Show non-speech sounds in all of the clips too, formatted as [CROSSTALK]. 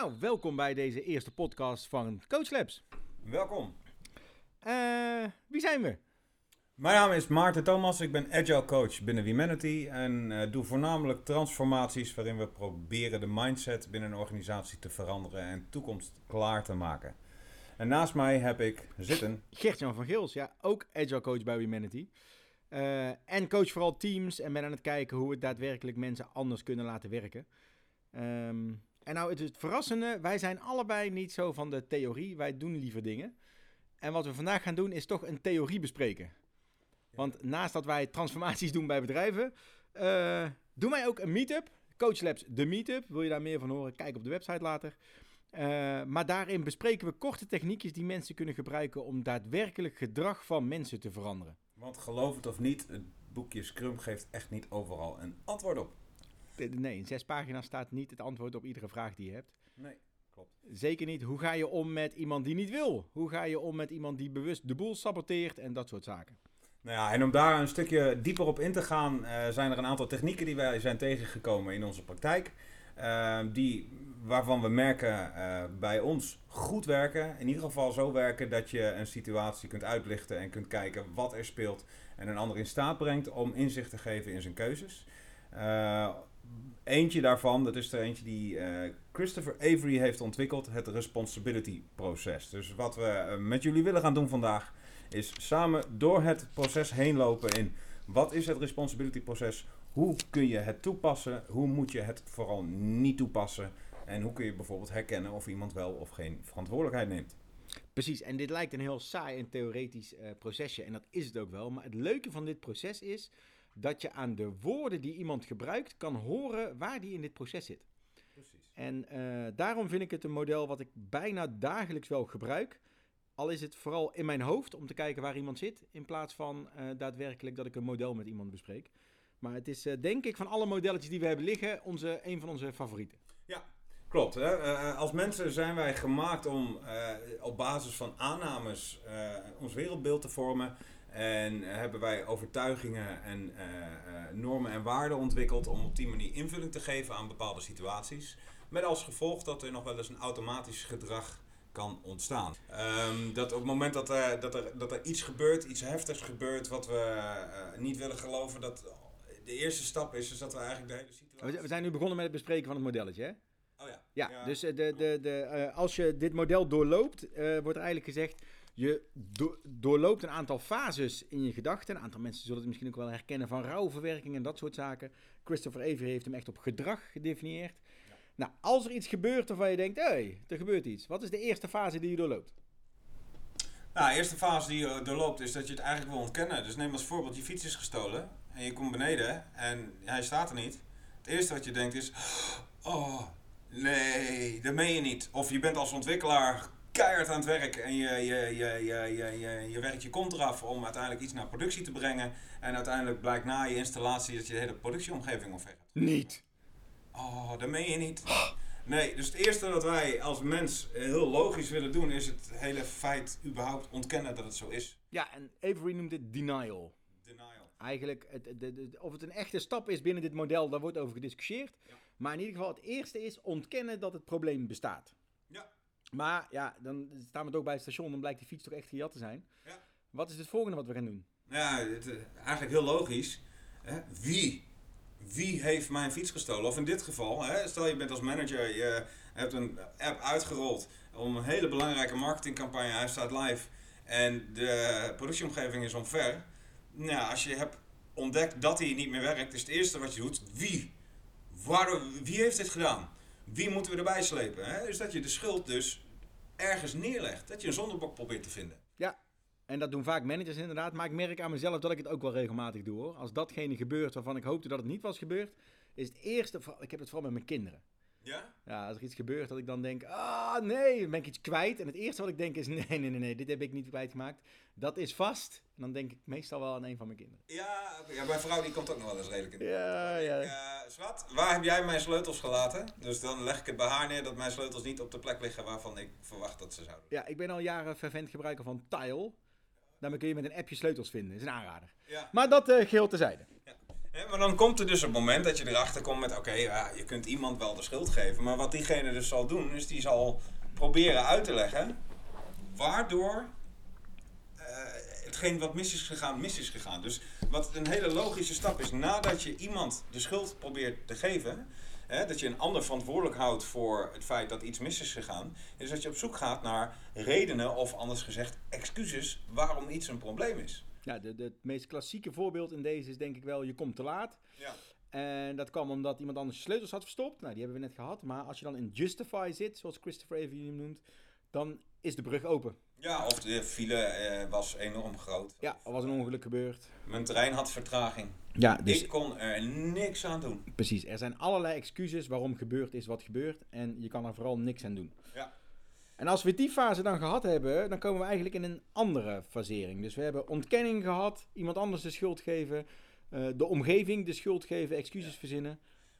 Nou, welkom bij deze eerste podcast van Coach Labs. Welkom. Eh, wie zijn we? Mijn naam is Maarten Thomas, ik ben Agile Coach binnen Humanity en eh, doe voornamelijk transformaties waarin we proberen de mindset binnen een organisatie te veranderen en toekomst klaar te maken. En naast mij heb ik zitten Gert-Jan van Gils, ja, ook Agile Coach bij Humanity. Eh, en coach vooral teams en ben aan het kijken hoe we daadwerkelijk mensen anders kunnen laten werken. Ehm, en nou, het, het verrassende, wij zijn allebei niet zo van de theorie, wij doen liever dingen. En wat we vandaag gaan doen is toch een theorie bespreken. Want naast dat wij transformaties doen bij bedrijven, eh, doen wij ook een meetup. Coach Labs, de meetup. Wil je daar meer van horen? Kijk op de website later. Uh, maar daarin bespreken we korte techniekjes die mensen kunnen gebruiken om daadwerkelijk gedrag van mensen te veranderen. Want geloof het of niet, het boekje Scrum geeft echt niet overal een antwoord op. Nee, in zes pagina's staat niet het antwoord op iedere vraag die je hebt. Nee, klopt. Zeker niet. Hoe ga je om met iemand die niet wil? Hoe ga je om met iemand die bewust de boel saboteert en dat soort zaken? Nou ja, en om daar een stukje dieper op in te gaan, uh, zijn er een aantal technieken die wij zijn tegengekomen in onze praktijk. Uh, die, waarvan we merken uh, bij ons goed werken. In ieder geval zo werken dat je een situatie kunt uitlichten en kunt kijken wat er speelt. En een ander in staat brengt om inzicht te geven in zijn keuzes. Eentje daarvan, dat is er eentje die Christopher Avery heeft ontwikkeld, het responsibility proces. Dus wat we met jullie willen gaan doen vandaag is samen door het proces heen lopen in wat is het responsibility proces? Hoe kun je het toepassen? Hoe moet je het vooral niet toepassen? En hoe kun je bijvoorbeeld herkennen of iemand wel of geen verantwoordelijkheid neemt? Precies, en dit lijkt een heel saai en theoretisch uh, procesje. En dat is het ook wel. Maar het leuke van dit proces is dat je aan de woorden die iemand gebruikt kan horen waar die in dit proces zit. Precies. En uh, daarom vind ik het een model wat ik bijna dagelijks wel gebruik. Al is het vooral in mijn hoofd om te kijken waar iemand zit, in plaats van uh, daadwerkelijk dat ik een model met iemand bespreek. Maar het is uh, denk ik van alle modelletjes die we hebben liggen, onze, een van onze favorieten. Ja, klopt. Hè? Als mensen zijn wij gemaakt om op basis van aannames ons wereldbeeld te vormen. En hebben wij overtuigingen en normen en waarden ontwikkeld om op die manier invulling te geven aan bepaalde situaties. Met als gevolg dat er nog wel eens een automatisch gedrag kan ontstaan. Um, dat op het moment dat er, dat, er, dat er iets gebeurt, iets heftigs gebeurt, wat we uh, niet willen geloven, dat de eerste stap is, is dat we eigenlijk de hele situatie. We zijn nu begonnen met het bespreken van het modelletje, hè? Ja. Dus de, de, de, uh, als je dit model doorloopt, uh, wordt eigenlijk gezegd. Je do doorloopt een aantal fases in je gedachten. Een aantal mensen zullen het misschien ook wel herkennen van rouwverwerking en dat soort zaken. Christopher Avery heeft hem echt op gedrag gedefinieerd. Nou, als er iets gebeurt waarvan je denkt, hé, hey, er gebeurt iets. Wat is de eerste fase die je doorloopt? Nou, de eerste fase die je doorloopt is dat je het eigenlijk wil ontkennen. Dus neem als voorbeeld, je fiets is gestolen en je komt beneden en hij staat er niet. Het eerste wat je denkt is, oh, nee, dat meen je niet. Of je bent als ontwikkelaar keihard aan het werk en je, je, je, je, je, je, je werkt je kont eraf om uiteindelijk iets naar productie te brengen. En uiteindelijk blijkt na je installatie dat je de hele productieomgeving omver. Niet. Oh, dat meen je niet. Nee, dus het eerste dat wij als mens heel logisch willen doen, is het hele feit überhaupt ontkennen dat het zo is. Ja, en Avery noemt dit denial. Denial. Eigenlijk, het, de, de, of het een echte stap is binnen dit model, daar wordt over gediscussieerd. Ja. Maar in ieder geval, het eerste is ontkennen dat het probleem bestaat. Ja. Maar ja, dan staan we toch bij het station, dan blijkt die fiets toch echt gejat te zijn. Ja. Wat is het volgende wat we gaan doen? Ja, het, uh, eigenlijk heel logisch. Hè? Wie wie heeft mijn fiets gestolen? Of in dit geval, hè, stel je bent als manager, je hebt een app uitgerold om een hele belangrijke marketingcampagne, hij staat live en de productieomgeving is omver. Nou, als je hebt ontdekt dat hij niet meer werkt, is het eerste wat je doet, wie? Wie heeft dit gedaan? Wie moeten we erbij slepen? Hè? Dus dat je de schuld dus ergens neerlegt, dat je een zondebok probeert te vinden. Ja, en dat doen vaak managers inderdaad. Maar ik merk aan mezelf dat ik het ook wel regelmatig doe hoor. Als datgene gebeurt waarvan ik hoopte dat het niet was gebeurd, is het eerste. Ik heb het vooral met mijn kinderen. Ja? Ja, als er iets gebeurt dat ik dan denk, ah nee, dan ben ik iets kwijt. En het eerste wat ik denk is, [LAUGHS] nee, nee, nee, nee, dit heb ik niet kwijtgemaakt. Dat is vast. En dan denk ik meestal wel aan een van mijn kinderen. Ja, ja mijn vrouw die komt ook nog wel eens redelijk in. Ja, ja. Uh, Swat, waar heb jij mijn sleutels gelaten? Dus dan leg ik het bij haar neer dat mijn sleutels niet op de plek liggen waarvan ik verwacht dat ze zouden. Ja, ik ben al jaren fervent gebruiker van Tile. Daarmee kun je met een appje sleutels vinden. Dat is een aanrader. Ja. Maar dat uh, geheel terzijde. Maar dan komt er dus het moment dat je erachter komt met... Oké, ja, je kunt iemand wel de schuld geven. Maar wat diegene dus zal doen, is die zal proberen uit te leggen... waardoor eh, hetgeen wat mis is gegaan, mis is gegaan. Dus wat een hele logische stap is, nadat je iemand de schuld probeert te geven... Dat je een ander verantwoordelijk houdt voor het feit dat iets mis is gegaan... is dat je op zoek gaat naar redenen, of anders gezegd excuses... waarom iets een probleem is. Ja, de, de, het meest klassieke voorbeeld in deze is denk ik wel, je komt te laat. Ja. En dat kwam omdat iemand anders sleutels had verstopt. Nou, die hebben we net gehad. Maar als je dan in Justify zit, zoals Christopher even hem noemt, dan is de brug open. Ja, of de file eh, was enorm groot. Ja, er was een ongeluk gebeurd. Mijn trein had vertraging. Ja, dus Ik kon er niks aan doen. precies. Er zijn allerlei excuses waarom gebeurd is wat gebeurt. En je kan er vooral niks aan doen. Ja. En als we die fase dan gehad hebben, dan komen we eigenlijk in een andere fasering. Dus we hebben ontkenning gehad, iemand anders de schuld geven, eh, de omgeving de schuld geven, excuses Ja. verzinnen.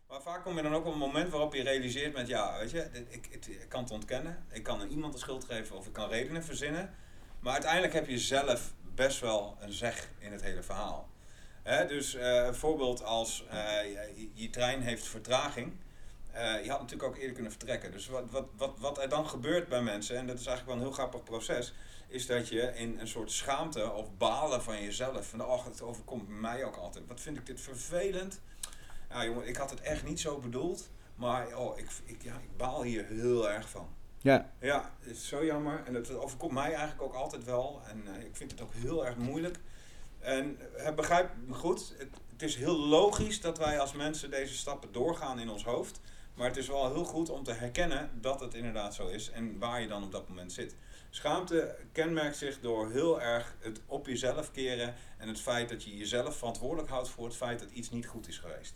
Maar vaak kom je dan ook op een moment waarop je realiseert met, ja, weet je, ik, ik, ik kan het ontkennen. Ik kan iemand de schuld geven of ik kan redenen verzinnen. Maar uiteindelijk heb je zelf best wel een zeg in het hele verhaal. Dus eh, een voorbeeld als eh, je, je trein heeft vertraging. Eh, je had natuurlijk ook eerder kunnen vertrekken. Dus wat, wat, wat, wat er dan gebeurt bij mensen, en dat is eigenlijk wel een heel grappig proces, is dat je in een soort schaamte of balen van jezelf, van oh, het overkomt mij ook altijd. Wat vind ik dit vervelend. Ja, jongen, ik had het echt niet zo bedoeld, maar oh, ik, ik, ja, ik baal hier heel erg van. Ja, Ja, het is zo jammer. En dat overkomt mij eigenlijk ook altijd wel. En eh, ik vind het ook heel erg moeilijk. En uh, begrijp me goed, het, het is heel logisch dat wij als mensen deze stappen doorgaan in ons hoofd. Maar het is wel heel goed om te herkennen dat het inderdaad zo is en waar je dan op dat moment zit. Schaamte kenmerkt zich door heel erg het op jezelf keren en het feit dat je jezelf verantwoordelijk houdt voor het feit dat iets niet goed is geweest.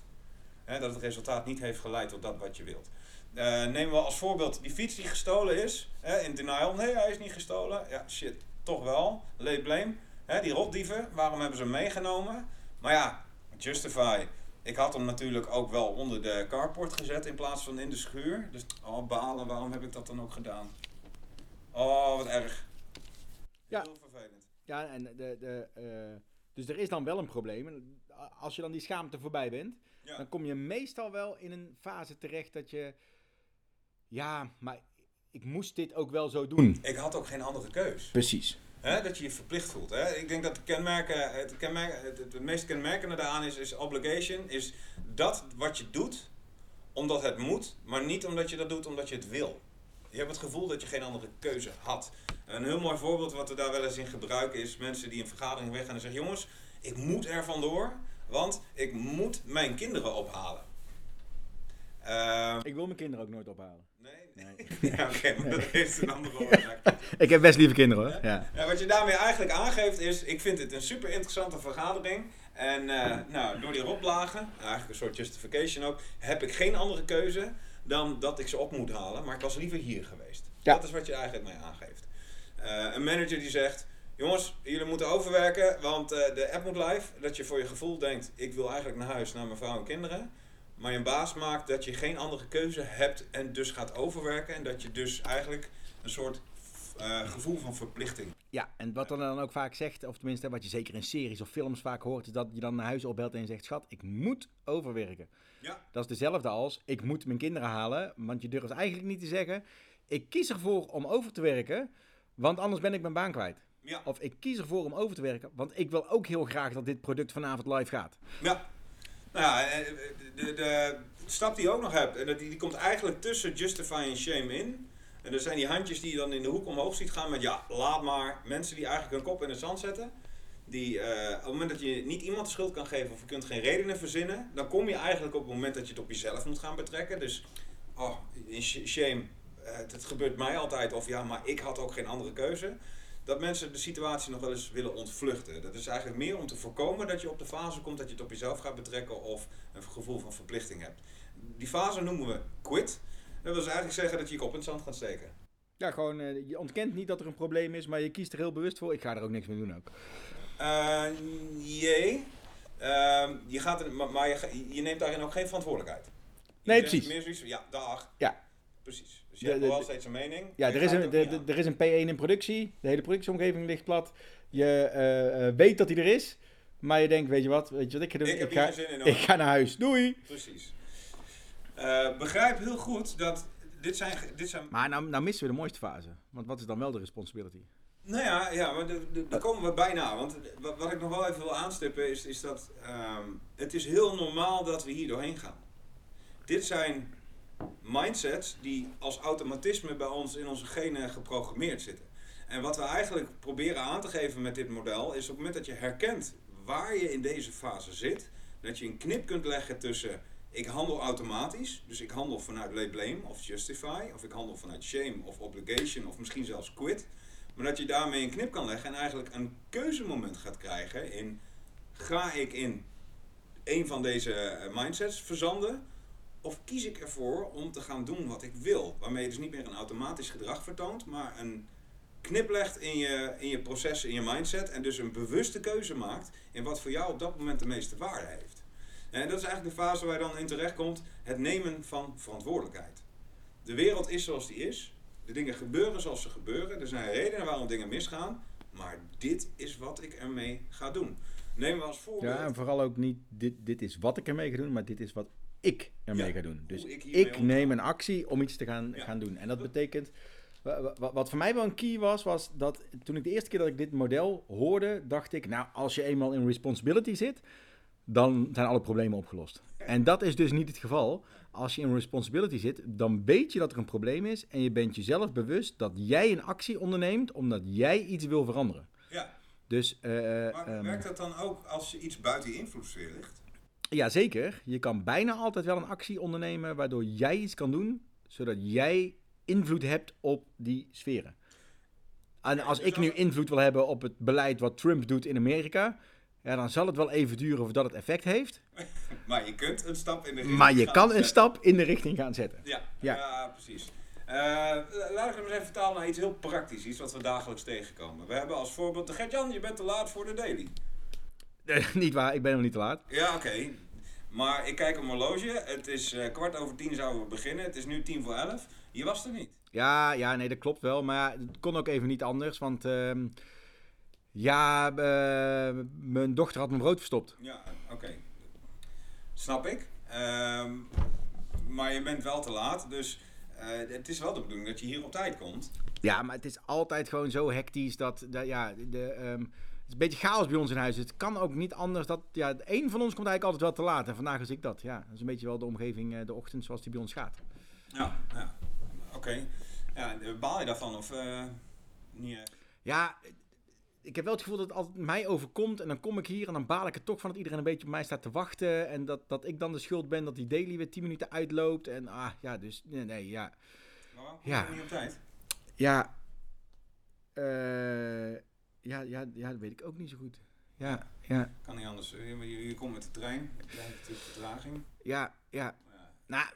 Dat het resultaat niet heeft geleid tot dat wat je wilt. Uh, nemen we als voorbeeld die fiets die gestolen is. In denial. Nee, hij is niet gestolen. Ja, shit, toch wel. Lay blame. Die rotdieven, waarom hebben ze hem meegenomen? Maar ja, justify. Ik had hem natuurlijk ook wel onder de carport gezet in plaats van in de schuur. Dus, oh balen, waarom heb ik dat dan ook gedaan? Oh, wat erg. Ja. Heel vervelend. ja en de, de, uh, dus er is dan wel een probleem. En als je dan die schaamte voorbij bent, Ja. dan kom je meestal wel in een fase terecht dat je... Ja, maar ik moest dit ook wel zo doen. Ik had ook geen andere keus. Precies. Hè, dat je je verplicht voelt. Hè? Ik denk dat de kenmerken, het, kenmerk, het, meest kenmerkende daaraan is, is obligation. Is dat wat je doet omdat het moet, maar niet omdat je dat doet omdat je het wil. Je hebt het gevoel dat je geen andere keuze had. Een heel mooi voorbeeld wat we daar wel eens in gebruiken is mensen die een vergadering weggaan en zeggen: Jongens, ik moet er vandoor, want ik moet mijn kinderen ophalen. Uh, ik wil mijn kinderen ook nooit ophalen. Nee, nee. [LAUGHS] ja, oké, okay, maar dat heeft een andere oorzaak. [LAUGHS] ik heb best lieve kinderen hoor. Ja. Ja, wat je daarmee eigenlijk aangeeft is, ik vind het een super interessante vergadering. En uh, nou, door die roplagen, eigenlijk een soort justification ook, heb ik geen andere keuze dan dat ik ze op moet halen. Maar ik was liever hier geweest. Ja. Dat is wat je eigenlijk mij aangeeft. Uh, een manager die zegt, jongens, jullie moeten overwerken, want uh, de app moet live. Dat je voor je gevoel denkt, ik wil eigenlijk naar huis, naar mijn vrouw en kinderen. Maar je baas maakt dat je geen andere keuze hebt en dus gaat overwerken. En dat je dus eigenlijk een soort uh, gevoel van verplichting. Ja, en wat dan, dan ook vaak zegt, of tenminste wat je zeker in series of films vaak hoort, is dat je dan naar huis opbelt en zegt, schat, ik moet overwerken. Ja. Dat is dezelfde als, ik moet mijn kinderen halen, want je durft eigenlijk niet te zeggen, ik kies ervoor om over te werken, want anders ben ik mijn baan kwijt. Ja. Of ik kies ervoor om over te werken, want ik wil ook heel graag dat dit product vanavond live gaat. Ja. Nou ja, de, de, stap die je ook nog hebt, en die, die komt eigenlijk tussen justify en shame in. En er zijn die handjes die je dan in de hoek omhoog ziet gaan met ja, laat maar. Mensen die eigenlijk hun kop in het zand zetten. Die uh, op het moment dat je niet iemand de schuld kan geven of je kunt geen redenen verzinnen, dan kom je eigenlijk op het moment dat je het op jezelf moet gaan betrekken. Dus, oh, shame, uh, het gebeurt mij altijd. Of ja, maar ik had ook geen andere keuze dat mensen de situatie nog wel eens willen ontvluchten. Dat is eigenlijk meer om te voorkomen dat je op de fase komt dat je het op jezelf gaat betrekken of een gevoel van verplichting hebt. Die fase noemen we quit. Dat wil dus eigenlijk zeggen dat je je kop in het zand gaat steken. Ja, gewoon, uh, je ontkent niet dat er een probleem is, maar je kiest er heel bewust voor. Ik ga er ook niks mee doen ook. Uh, jee. Uh, je gaat er, maar, maar je, je, neemt daarin ook geen verantwoordelijkheid. Je nee, precies. Meer zoiets, ja, dag. Ja. Precies. Dus je hebt wel steeds een mening. Ja, er is een, de, er is een P1 in productie. De hele productieomgeving ligt plat. Je uh, weet dat hij er is. Maar je denkt, weet je wat, weet je wat ik ga doen? Ik heb ga, zin in, hoor. ik ga naar huis. Doei! Precies. Eh, begrijp heel goed dat dit zijn, dit zijn Maar nou, nou missen we de mooiste fase. Want wat is dan wel de responsibility? Nou ja, ja maar de- de- daar komen we bijna. Want wat, wat ik nog wel even wil aanstippen is, is dat ehm, het is heel normaal dat we hier doorheen gaan. Dit zijn mindsets die als automatisme bij ons in onze genen geprogrammeerd zitten. En wat we eigenlijk proberen aan te geven met dit model is op het moment dat je herkent waar je in deze fase zit, dat je een knip kunt leggen tussen ik handel automatisch, dus ik handel vanuit blame of justify, of ik handel vanuit shame of obligation of misschien zelfs quit. Maar dat je daarmee een knip kan leggen en eigenlijk een keuzemoment gaat krijgen in ga ik in een van deze eh, mindsets verzanden of kies ik ervoor om te gaan doen wat ik wil. Waarmee je dus niet meer een automatisch gedrag vertoont, maar een knip legt in je, in je processen, in je mindset en dus een bewuste keuze maakt in wat voor jou op dat moment de meeste waarde heeft. En dat is eigenlijk de fase waar je dan in terecht komt, het nemen van verantwoordelijkheid. De wereld is zoals die is. De dingen gebeuren zoals ze gebeuren. Er zijn redenen waarom dingen misgaan. Maar dit is wat ik ermee ga doen. Neem we als voorbeeld. Ja, en vooral ook niet, dit, dit is wat ik ermee ga doen, maar dit is wat ik ermee Ja, ga doen. Dus ik ik, neem een actie om iets te gaan, Ja. gaan doen. En dat betekent, wa- wa- wa- wat voor mij wel een key was, was dat toen ik de eerste keer dat ik dit model hoorde, dacht ik, nou, als je eenmaal in responsibility zit, dan zijn alle problemen opgelost. En dat is dus niet het geval. Als je in responsibility zit, dan weet je dat er een probleem is en je bent jezelf bewust dat jij een actie onderneemt omdat jij iets wil veranderen. Ja, Dus, eh, maar ehm, werkt dat dan ook als je iets buiten invloedssfeer ligt? Ja, zeker. Je kan bijna altijd wel een actie ondernemen waardoor jij iets kan doen, zodat jij invloed hebt op die sferen. En als ik nu invloed wil hebben op het beleid wat Trump doet in Amerika, ja, dan zal het wel even duren voordat het effect heeft. [LAUGHS] Maar je kunt een stap in de richting Maar je kan een stap in de richting gaan zetten. Ja, ja. Ja. precies. Eh, laat ik hem eens even vertalen naar iets heel praktisch. Iets wat we dagelijks tegenkomen. We hebben als voorbeeld... Gert-Jan, je bent te laat voor de daily. [LAUGHS] niet waar, ik ben nog niet te laat. Ja, oké. Maar ik kijk op mijn horloge. Het is eh, kwart over tien zouden we beginnen. Het is nu tien voor elf. Je was er niet. Ja, ja, nee, dat klopt wel. Maar ja, het kon ook even niet anders, want ehm, ja, eh, mijn dochter had mijn brood verstopt. Ja, oké. Snap ik. Ehm, maar je bent wel te laat. Dus eh, het is wel de bedoeling dat je hier op tijd komt. Ja, maar het is altijd gewoon zo hectisch dat, dat ja, de, ehm, is een beetje chaos bij ons in huis. Het kan ook niet anders dat, ja, één van ons komt eigenlijk altijd wel te laat. En vandaag is ik dat. Ja, dat is een beetje wel de omgeving, eh, de ochtend zoals die bij ons gaat. Ja, ja. Oké. Ja, baal je daarvan of eh, niet echt? Ja, ik heb wel het gevoel dat het altijd mij overkomt. En dan kom ik hier en dan baal ik er toch van dat iedereen een beetje op mij staat te wachten. En dat, dat ik dan de schuld ben dat die daily weer 10 minuten uitloopt. En ah, ja, dus nee, nee ja. Maar waarom kom Ja. niet op tijd? Ja, eh, ja, ja, ja, dat weet ik ook niet zo goed. Ja, ja, Kan niet anders. Je, je, komt met de trein. Je hebt natuurlijk vertraging. ja, ja. Nou,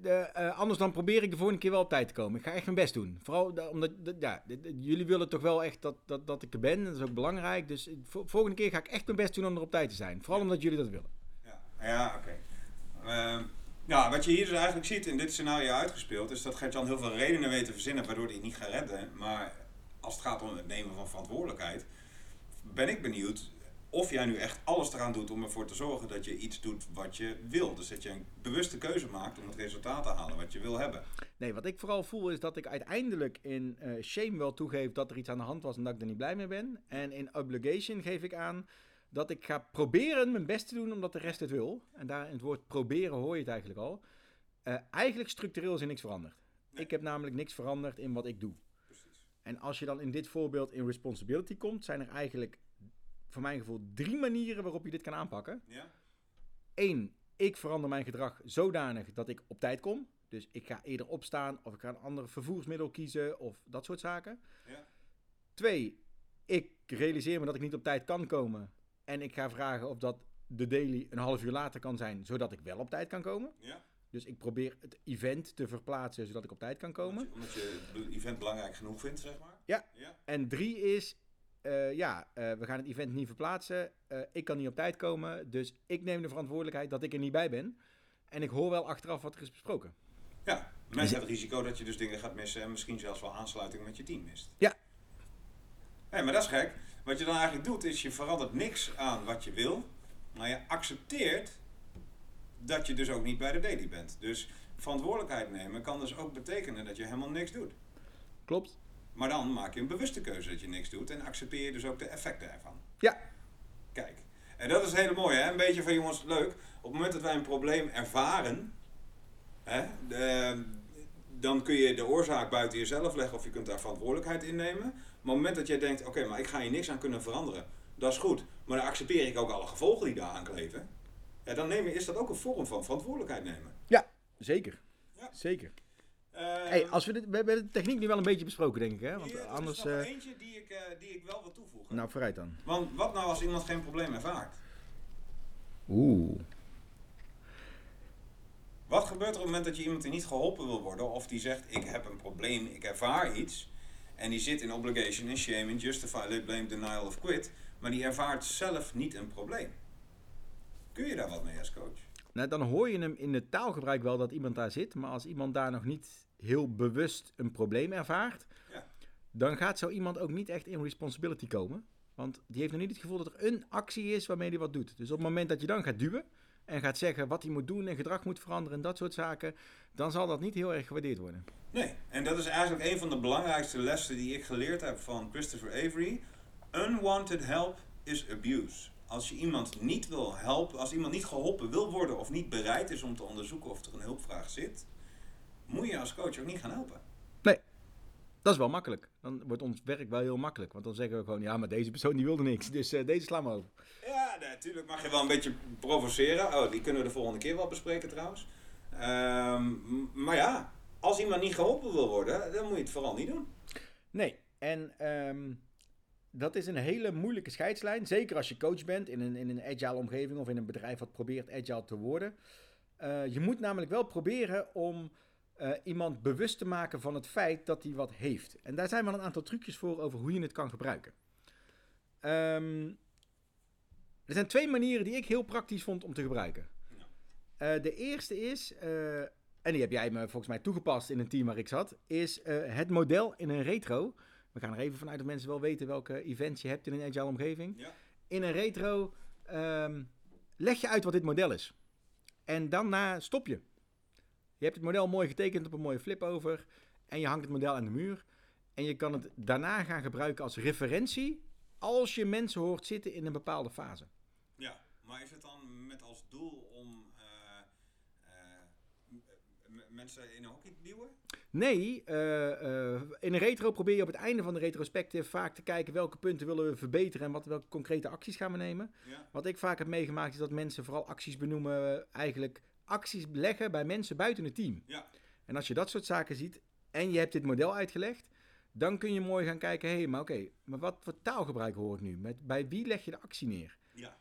de, eh, anders dan probeer ik de volgende keer wel op tijd te komen. Ik ga echt mijn best doen. Vooral da- omdat, ja, jullie willen toch wel echt dat, dat, dat ik er ben. Dat is ook belangrijk. Dus de volgende keer ga ik echt mijn best doen om er op tijd te zijn. Vooral omdat jullie dat willen. Ja, ja oké. Ehm, ja, wat je hier dus eigenlijk ziet in dit scenario uitgespeeld, is dat Gert-Jan heel veel redenen weet te verzinnen waardoor hij het niet gaat redden. Maar als het gaat om het nemen van verantwoordelijkheid, ben ik benieuwd of jij nu echt alles eraan doet om ervoor te zorgen dat je iets doet wat je wil. Dus dat je een bewuste keuze maakt om het resultaat te halen wat je wil hebben. Nee, wat ik vooral voel is dat ik uiteindelijk in eh, shame wel toegeef dat er iets aan de hand was en dat ik er niet blij mee ben. En in obligation geef ik aan dat ik ga proberen mijn best te doen omdat de rest het wil. En daar in het woord proberen hoor je het eigenlijk al. Eh, eigenlijk structureel is er niks veranderd. Nee. Ik heb namelijk niks veranderd in wat ik doe. En als je dan in dit voorbeeld in responsibility komt, zijn er eigenlijk voor mijn gevoel drie manieren waarop je dit kan aanpakken. Ja? Eén, ik verander mijn gedrag zodanig dat ik op tijd kom. Dus ik ga eerder opstaan of ik ga een ander vervoersmiddel kiezen of dat soort zaken. Ja. Twee, ik realiseer me dat ik niet op tijd kan komen. En ik ga vragen of dat de daily een half uur later kan zijn, zodat ik wel op tijd kan komen. Ja? Dus ik probeer het event te verplaatsen, zodat ik op tijd kan komen. Omdat je, het event belangrijk genoeg vindt, zeg maar? Ja. Ja? En drie is, eh, ja, eh, we gaan het event niet verplaatsen. Eh, ik kan niet op tijd komen, dus ik neem de verantwoordelijkheid dat ik er niet bij ben. En ik hoor wel achteraf wat er is besproken. Ja, met het risico dat je dus dingen gaat missen en misschien zelfs wel aansluiting met je team mist. Nee, maar dat is gek. Wat je dan eigenlijk doet, is je verandert niks aan wat je wil. Maar je accepteert dat je dus ook niet bij de daily bent. Dus verantwoordelijkheid nemen kan dus ook betekenen dat je helemaal niks doet. Klopt. Maar dan maak je een bewuste keuze dat je niks doet en accepteer je dus ook de effecten ervan. Ja. Kijk. En dat is hele mooie, hè? Een beetje van jongens, leuk. Op het moment dat wij een probleem ervaren, hè, de, dan kun je de oorzaak buiten jezelf leggen of je kunt daar verantwoordelijkheid in nemen. Maar op het moment dat jij denkt, oké, maar ik ga hier niks aan kunnen veranderen, dat is goed. Maar dan accepteer ik ook alle gevolgen die daaraan kleven. Ja, dan neem je, is dat ook een vorm van verantwoordelijkheid nemen. Ja, zeker. Ja. Zeker. Uh, hey, als we, dit, we hebben de techniek nu wel een beetje besproken, denk ik. Hè? Want hier, er anders. is nog eh, eentje die ik, eh, die ik wel wil toevoegen. nou, vooruit dan. Want wat nou als iemand geen probleem ervaart? Oeh. Wat gebeurt er op het moment dat je iemand die niet geholpen wil worden, of die zegt: Ik heb een probleem, ik ervaar iets, en die zit in obligation, in shame, in justify, blame, denial of quit, maar die ervaart zelf niet een probleem? Kun je daar wat mee als coach? Nou, dan hoor je hem in het taalgebruik wel dat iemand daar zit. Maar als iemand daar nog niet heel bewust een probleem ervaart, Ja. dan gaat zo iemand ook niet echt in responsibility komen. Want die heeft nog niet het gevoel dat er een actie is waarmee hij wat doet. Dus op het moment dat je dan gaat duwen en gaat zeggen wat hij moet doen en gedrag moet veranderen en dat soort zaken, dan zal dat niet heel erg gewaardeerd worden. Nee, en dat is eigenlijk een van de belangrijkste lessen die ik geleerd heb van Christopher Avery. Unwanted help is abuse. Als je iemand niet wil helpen, als iemand niet geholpen wil worden of niet bereid is om te onderzoeken of er een hulpvraag zit, moet je als coach ook niet gaan helpen. Dat is wel makkelijk. Dan wordt ons werk wel heel makkelijk. Want dan zeggen we gewoon, ja, maar deze persoon die wilde niks. Dus eh, deze slaan we over. Ja, natuurlijk mag je wel een beetje provoceren. Oh, die kunnen we de volgende keer wel bespreken trouwens. Ehm, maar ja, als iemand niet geholpen wil worden, dan moet je het vooral niet doen. Nee, en ehm, dat is een hele moeilijke scheidslijn. Zeker als je coach bent in een, in een agile omgeving of in een bedrijf wat probeert agile te worden. Eh, je moet namelijk wel proberen om eh, iemand bewust te maken van het feit dat hij wat heeft. En daar zijn wel een aantal trucjes voor over hoe je het kan gebruiken. Ehm, er zijn twee manieren die ik heel praktisch vond om te gebruiken. Eh, de eerste is, en die heb jij me volgens mij toegepast in een team waar ik zat, is het model in een retro. We gaan er even vanuit dat mensen wel weten welke events je hebt in een agile omgeving. Ja. In een retro ehm, leg je uit wat dit model is. En daarna stop je. Je hebt het model mooi getekend op een mooie flip over. En je hangt het model aan de muur. En je kan het daarna gaan gebruiken als referentie. Als je mensen hoort zitten in een bepaalde fase. Ja, maar is het dan met als doel om eh, eh, mensen in een hockey te duwen? Nee, eh, eh, in een retro probeer je op het einde van de retrospective vaak te kijken welke punten willen we verbeteren en wat, welke concrete acties gaan we nemen. Ja. Wat ik vaak heb meegemaakt is dat mensen vooral acties benoemen, eh, eigenlijk acties leggen bij mensen buiten het team. Ja. En als je dat soort zaken ziet en je hebt dit model uitgelegd, dan kun je mooi gaan kijken, hé, hey, maar oké, maar wat voor taalgebruik hoort nu? Met, bij wie leg je de actie neer? Ja.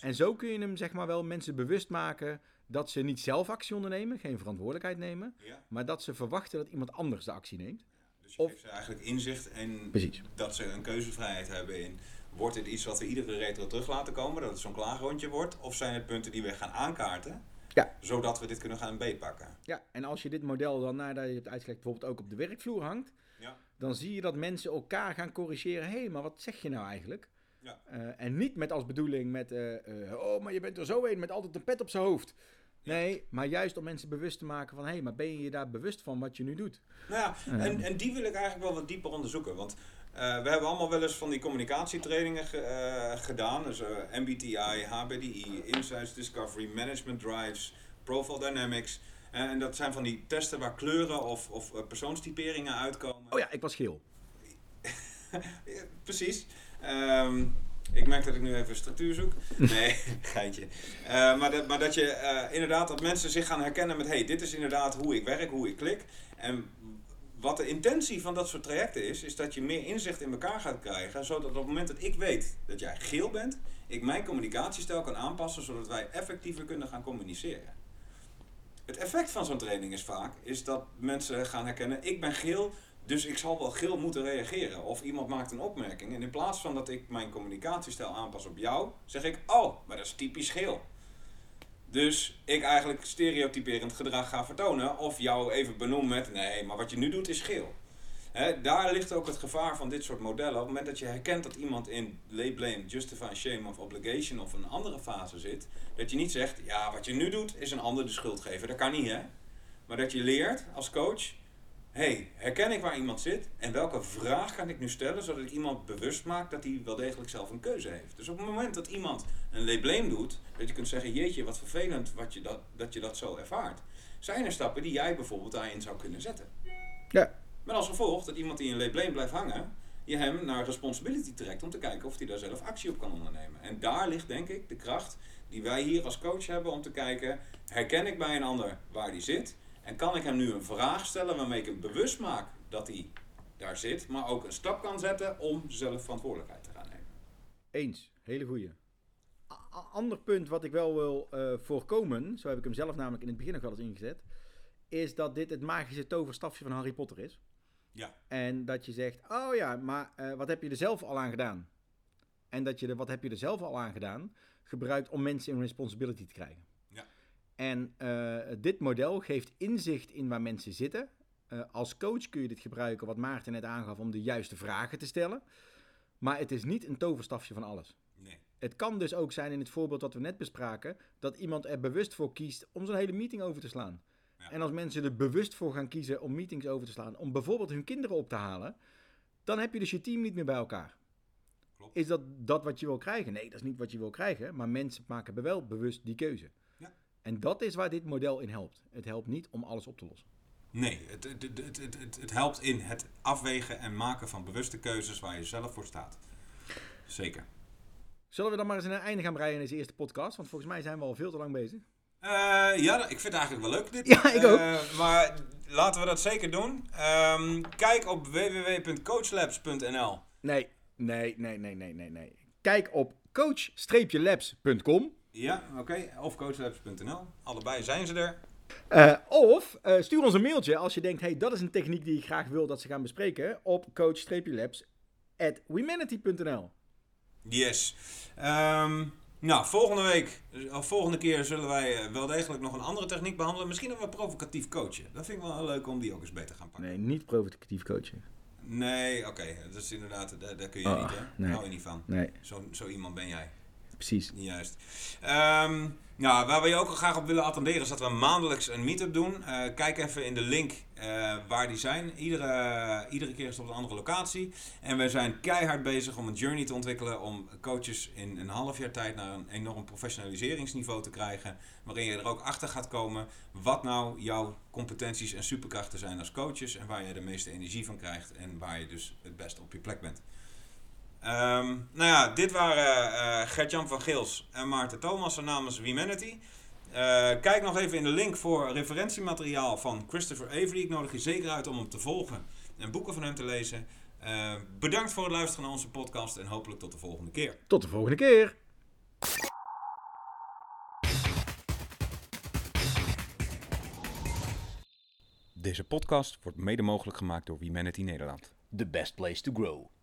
En zo kun je hem zeg maar wel mensen bewust maken dat ze niet zelf actie ondernemen, geen verantwoordelijkheid nemen, ja. maar dat ze verwachten dat iemand anders de actie neemt. Dus je Of- geeft ze eigenlijk inzicht en Precies. dat ze een keuzevrijheid hebben in... Wordt dit iets wat we iedere retro terug laten komen, dat het zo'n klaagrondje wordt? Of zijn het punten die we gaan aankaarten, Ja. zodat we dit kunnen gaan beetpakken? Ja, en als je dit model dan nadat je het hebt uitgelegd bijvoorbeeld ook op de werkvloer hangt, Ja. dan zie je dat mensen elkaar gaan corrigeren. Hé, hey, maar wat zeg je nou eigenlijk? Ja. Eh, en niet met als bedoeling met, eh, eh, oh, maar je bent er zo een met altijd een pet op zijn hoofd. Nee, maar juist om mensen bewust te maken van, hé, hey, maar ben je je daar bewust van wat je nu doet? Nou ja, en, en die wil ik eigenlijk wel wat dieper onderzoeken. Want eh, we hebben allemaal wel eens van die communicatietrainingen ge- eh, gedaan. Dus eh, MBTI, HBDI, Insights Discovery, Management Drives, Profile Dynamics. En dat zijn van die testen waar kleuren of, of persoonstyperingen uitkomen. Oh ja, ik was geel. [LAUGHS] Precies. Ehm, ik merk dat ik nu even structuur zoek. [LAUGHS] Nee, [LAUGHS] geintje. Eh, maar, dat, maar dat je eh, inderdaad, dat mensen zich gaan herkennen met... hey, dit is inderdaad hoe ik werk, hoe ik klik. En wat de intentie van dat soort trajecten is... is dat je meer inzicht in elkaar gaat krijgen... zodat op het moment dat ik weet dat jij geel bent... ik mijn communicatiestijl kan aanpassen... zodat wij effectiever kunnen gaan communiceren. Het effect van zo'n training is vaak... is dat mensen gaan herkennen... ik ben geel... Dus ik zal wel geel moeten reageren. Of iemand maakt een opmerking. En in plaats van dat ik mijn communicatiestijl aanpas op jou, zeg ik: Oh, maar dat is typisch geel. Dus ik eigenlijk stereotyperend gedrag ga vertonen. Of jou even benoem met: Nee, maar wat je nu doet is geel. Hè, daar ligt ook het gevaar van dit soort modellen. Op het moment dat je herkent dat iemand in lay blame, justify, shame of obligation of een andere fase zit, dat je niet zegt, ja, wat je nu doet is een ander de schuld geven. Dat kan niet, hè? Maar dat je leert als coach, hey, herken ik waar iemand zit en welke vraag kan ik nu stellen zodat ik iemand bewust maak dat hij wel degelijk zelf een keuze heeft. Dus op het moment dat iemand een lay blame doet, dat je kunt zeggen, jeetje, wat vervelend wat je dat, dat je dat zo ervaart. Zijn er stappen die jij bijvoorbeeld daarin zou kunnen zetten? Ja. Met als gevolg dat iemand die in lay blame blijft hangen, je hem naar responsibility trekt om te kijken of hij daar zelf actie op kan ondernemen. En daar ligt denk ik de kracht die wij hier als coach hebben om te kijken, herken ik bij een ander waar die zit en kan ik hem nu een vraag stellen waarmee ik hem bewust maak dat hij daar zit, maar ook een stap kan zetten om zelf verantwoordelijkheid te gaan nemen. Eens, hele goeie. A- ander punt wat ik wel wil eh, voorkomen, zo heb ik hem zelf namelijk in het begin ook wel eens ingezet, is dat dit het magische toverstafje van Harry Potter is. Ja. En dat je zegt, oh ja, maar eh, wat heb je er zelf al aan gedaan? En dat je er, wat heb je er zelf al aan gedaan, gebruikt om mensen in responsibility te krijgen. En eh, dit model geeft inzicht in waar mensen zitten. Eh, als coach kun je dit gebruiken, wat Maarten net aangaf, om de juiste vragen te stellen. Maar het is niet een toverstafje van alles. Nee. Het kan dus ook zijn in het voorbeeld dat we net bespraken, dat iemand er bewust voor kiest om zo'n hele meeting over te slaan. Ja. En als mensen er bewust voor gaan kiezen om meetings over te slaan, om bijvoorbeeld hun kinderen op te halen, dan heb je dus je team niet meer bij elkaar. Klopt. Is dat dat wat je wil krijgen? Nee, dat is niet wat je wil krijgen, maar mensen maken wel bewust die keuze. En dat is waar dit model in helpt. Het helpt niet om alles op te lossen. Nee, het, het, het, het, helpt in het afwegen en maken van bewuste keuzes waar je zelf voor staat. Zeker. Zullen we dan maar eens een einde gaan breien in deze eerste podcast? Want volgens mij zijn we al veel te lang bezig. Eh, ja, ik vind het eigenlijk wel leuk dit. [LAUGHS] Ja, ik ook. Eh, maar laten we dat zeker doen. Ehm, kijk op www.coachlabs.nl. Nee, nee, nee, nee, nee, nee. Kijk op coach-labs.com. Ja, oké. Of coachlabs.nl. Allebei zijn ze er. Eh, of eh, stuur ons een mailtje als je denkt, hey, dat is een techniek die ik graag wil dat ze gaan bespreken op coach-labs@wemanity.nl. Yes. Ehm, nou, volgende week, of volgende keer zullen wij eh, wel degelijk nog een andere techniek behandelen. Misschien nog wel provocatief coachen. Dat vind ik wel leuk om die ook eens beter te gaan pakken. Nee, niet provocatief coachen. Nee, oké. Dat is inderdaad, daar, daar kun je Oh, niet, hè? nee. Hou je niet van. Nee, Zo, zo iemand ben jij. Precies. Juist. Ehm, nou, waar we je ook graag op willen attenderen is dat we maandelijks een meetup doen. Eh, kijk even in de link eh, waar die zijn. Iedere, iedere keer is het op een andere locatie. En we zijn keihard bezig om een journey te ontwikkelen om coaches in een half jaar tijd naar een enorm professionaliseringsniveau te krijgen. Waarin je er ook achter gaat komen wat nou jouw competenties en superkrachten zijn als coaches. En waar je de meeste energie van krijgt en waar je dus het beste op je plek bent. Ehm, nou ja, dit waren eh Gert-Jan van Geels en Maarten Thomassen namens Wemanity. Eh, kijk nog even in de link voor referentiemateriaal van Christopher Avery. Ik nodig je zeker uit om hem te volgen en boeken van hem te lezen. Eh, bedankt voor het luisteren naar onze podcast en hopelijk tot de volgende keer. Tot de volgende keer. Deze podcast wordt mede mogelijk gemaakt door Wemanity Nederland. The best place to grow.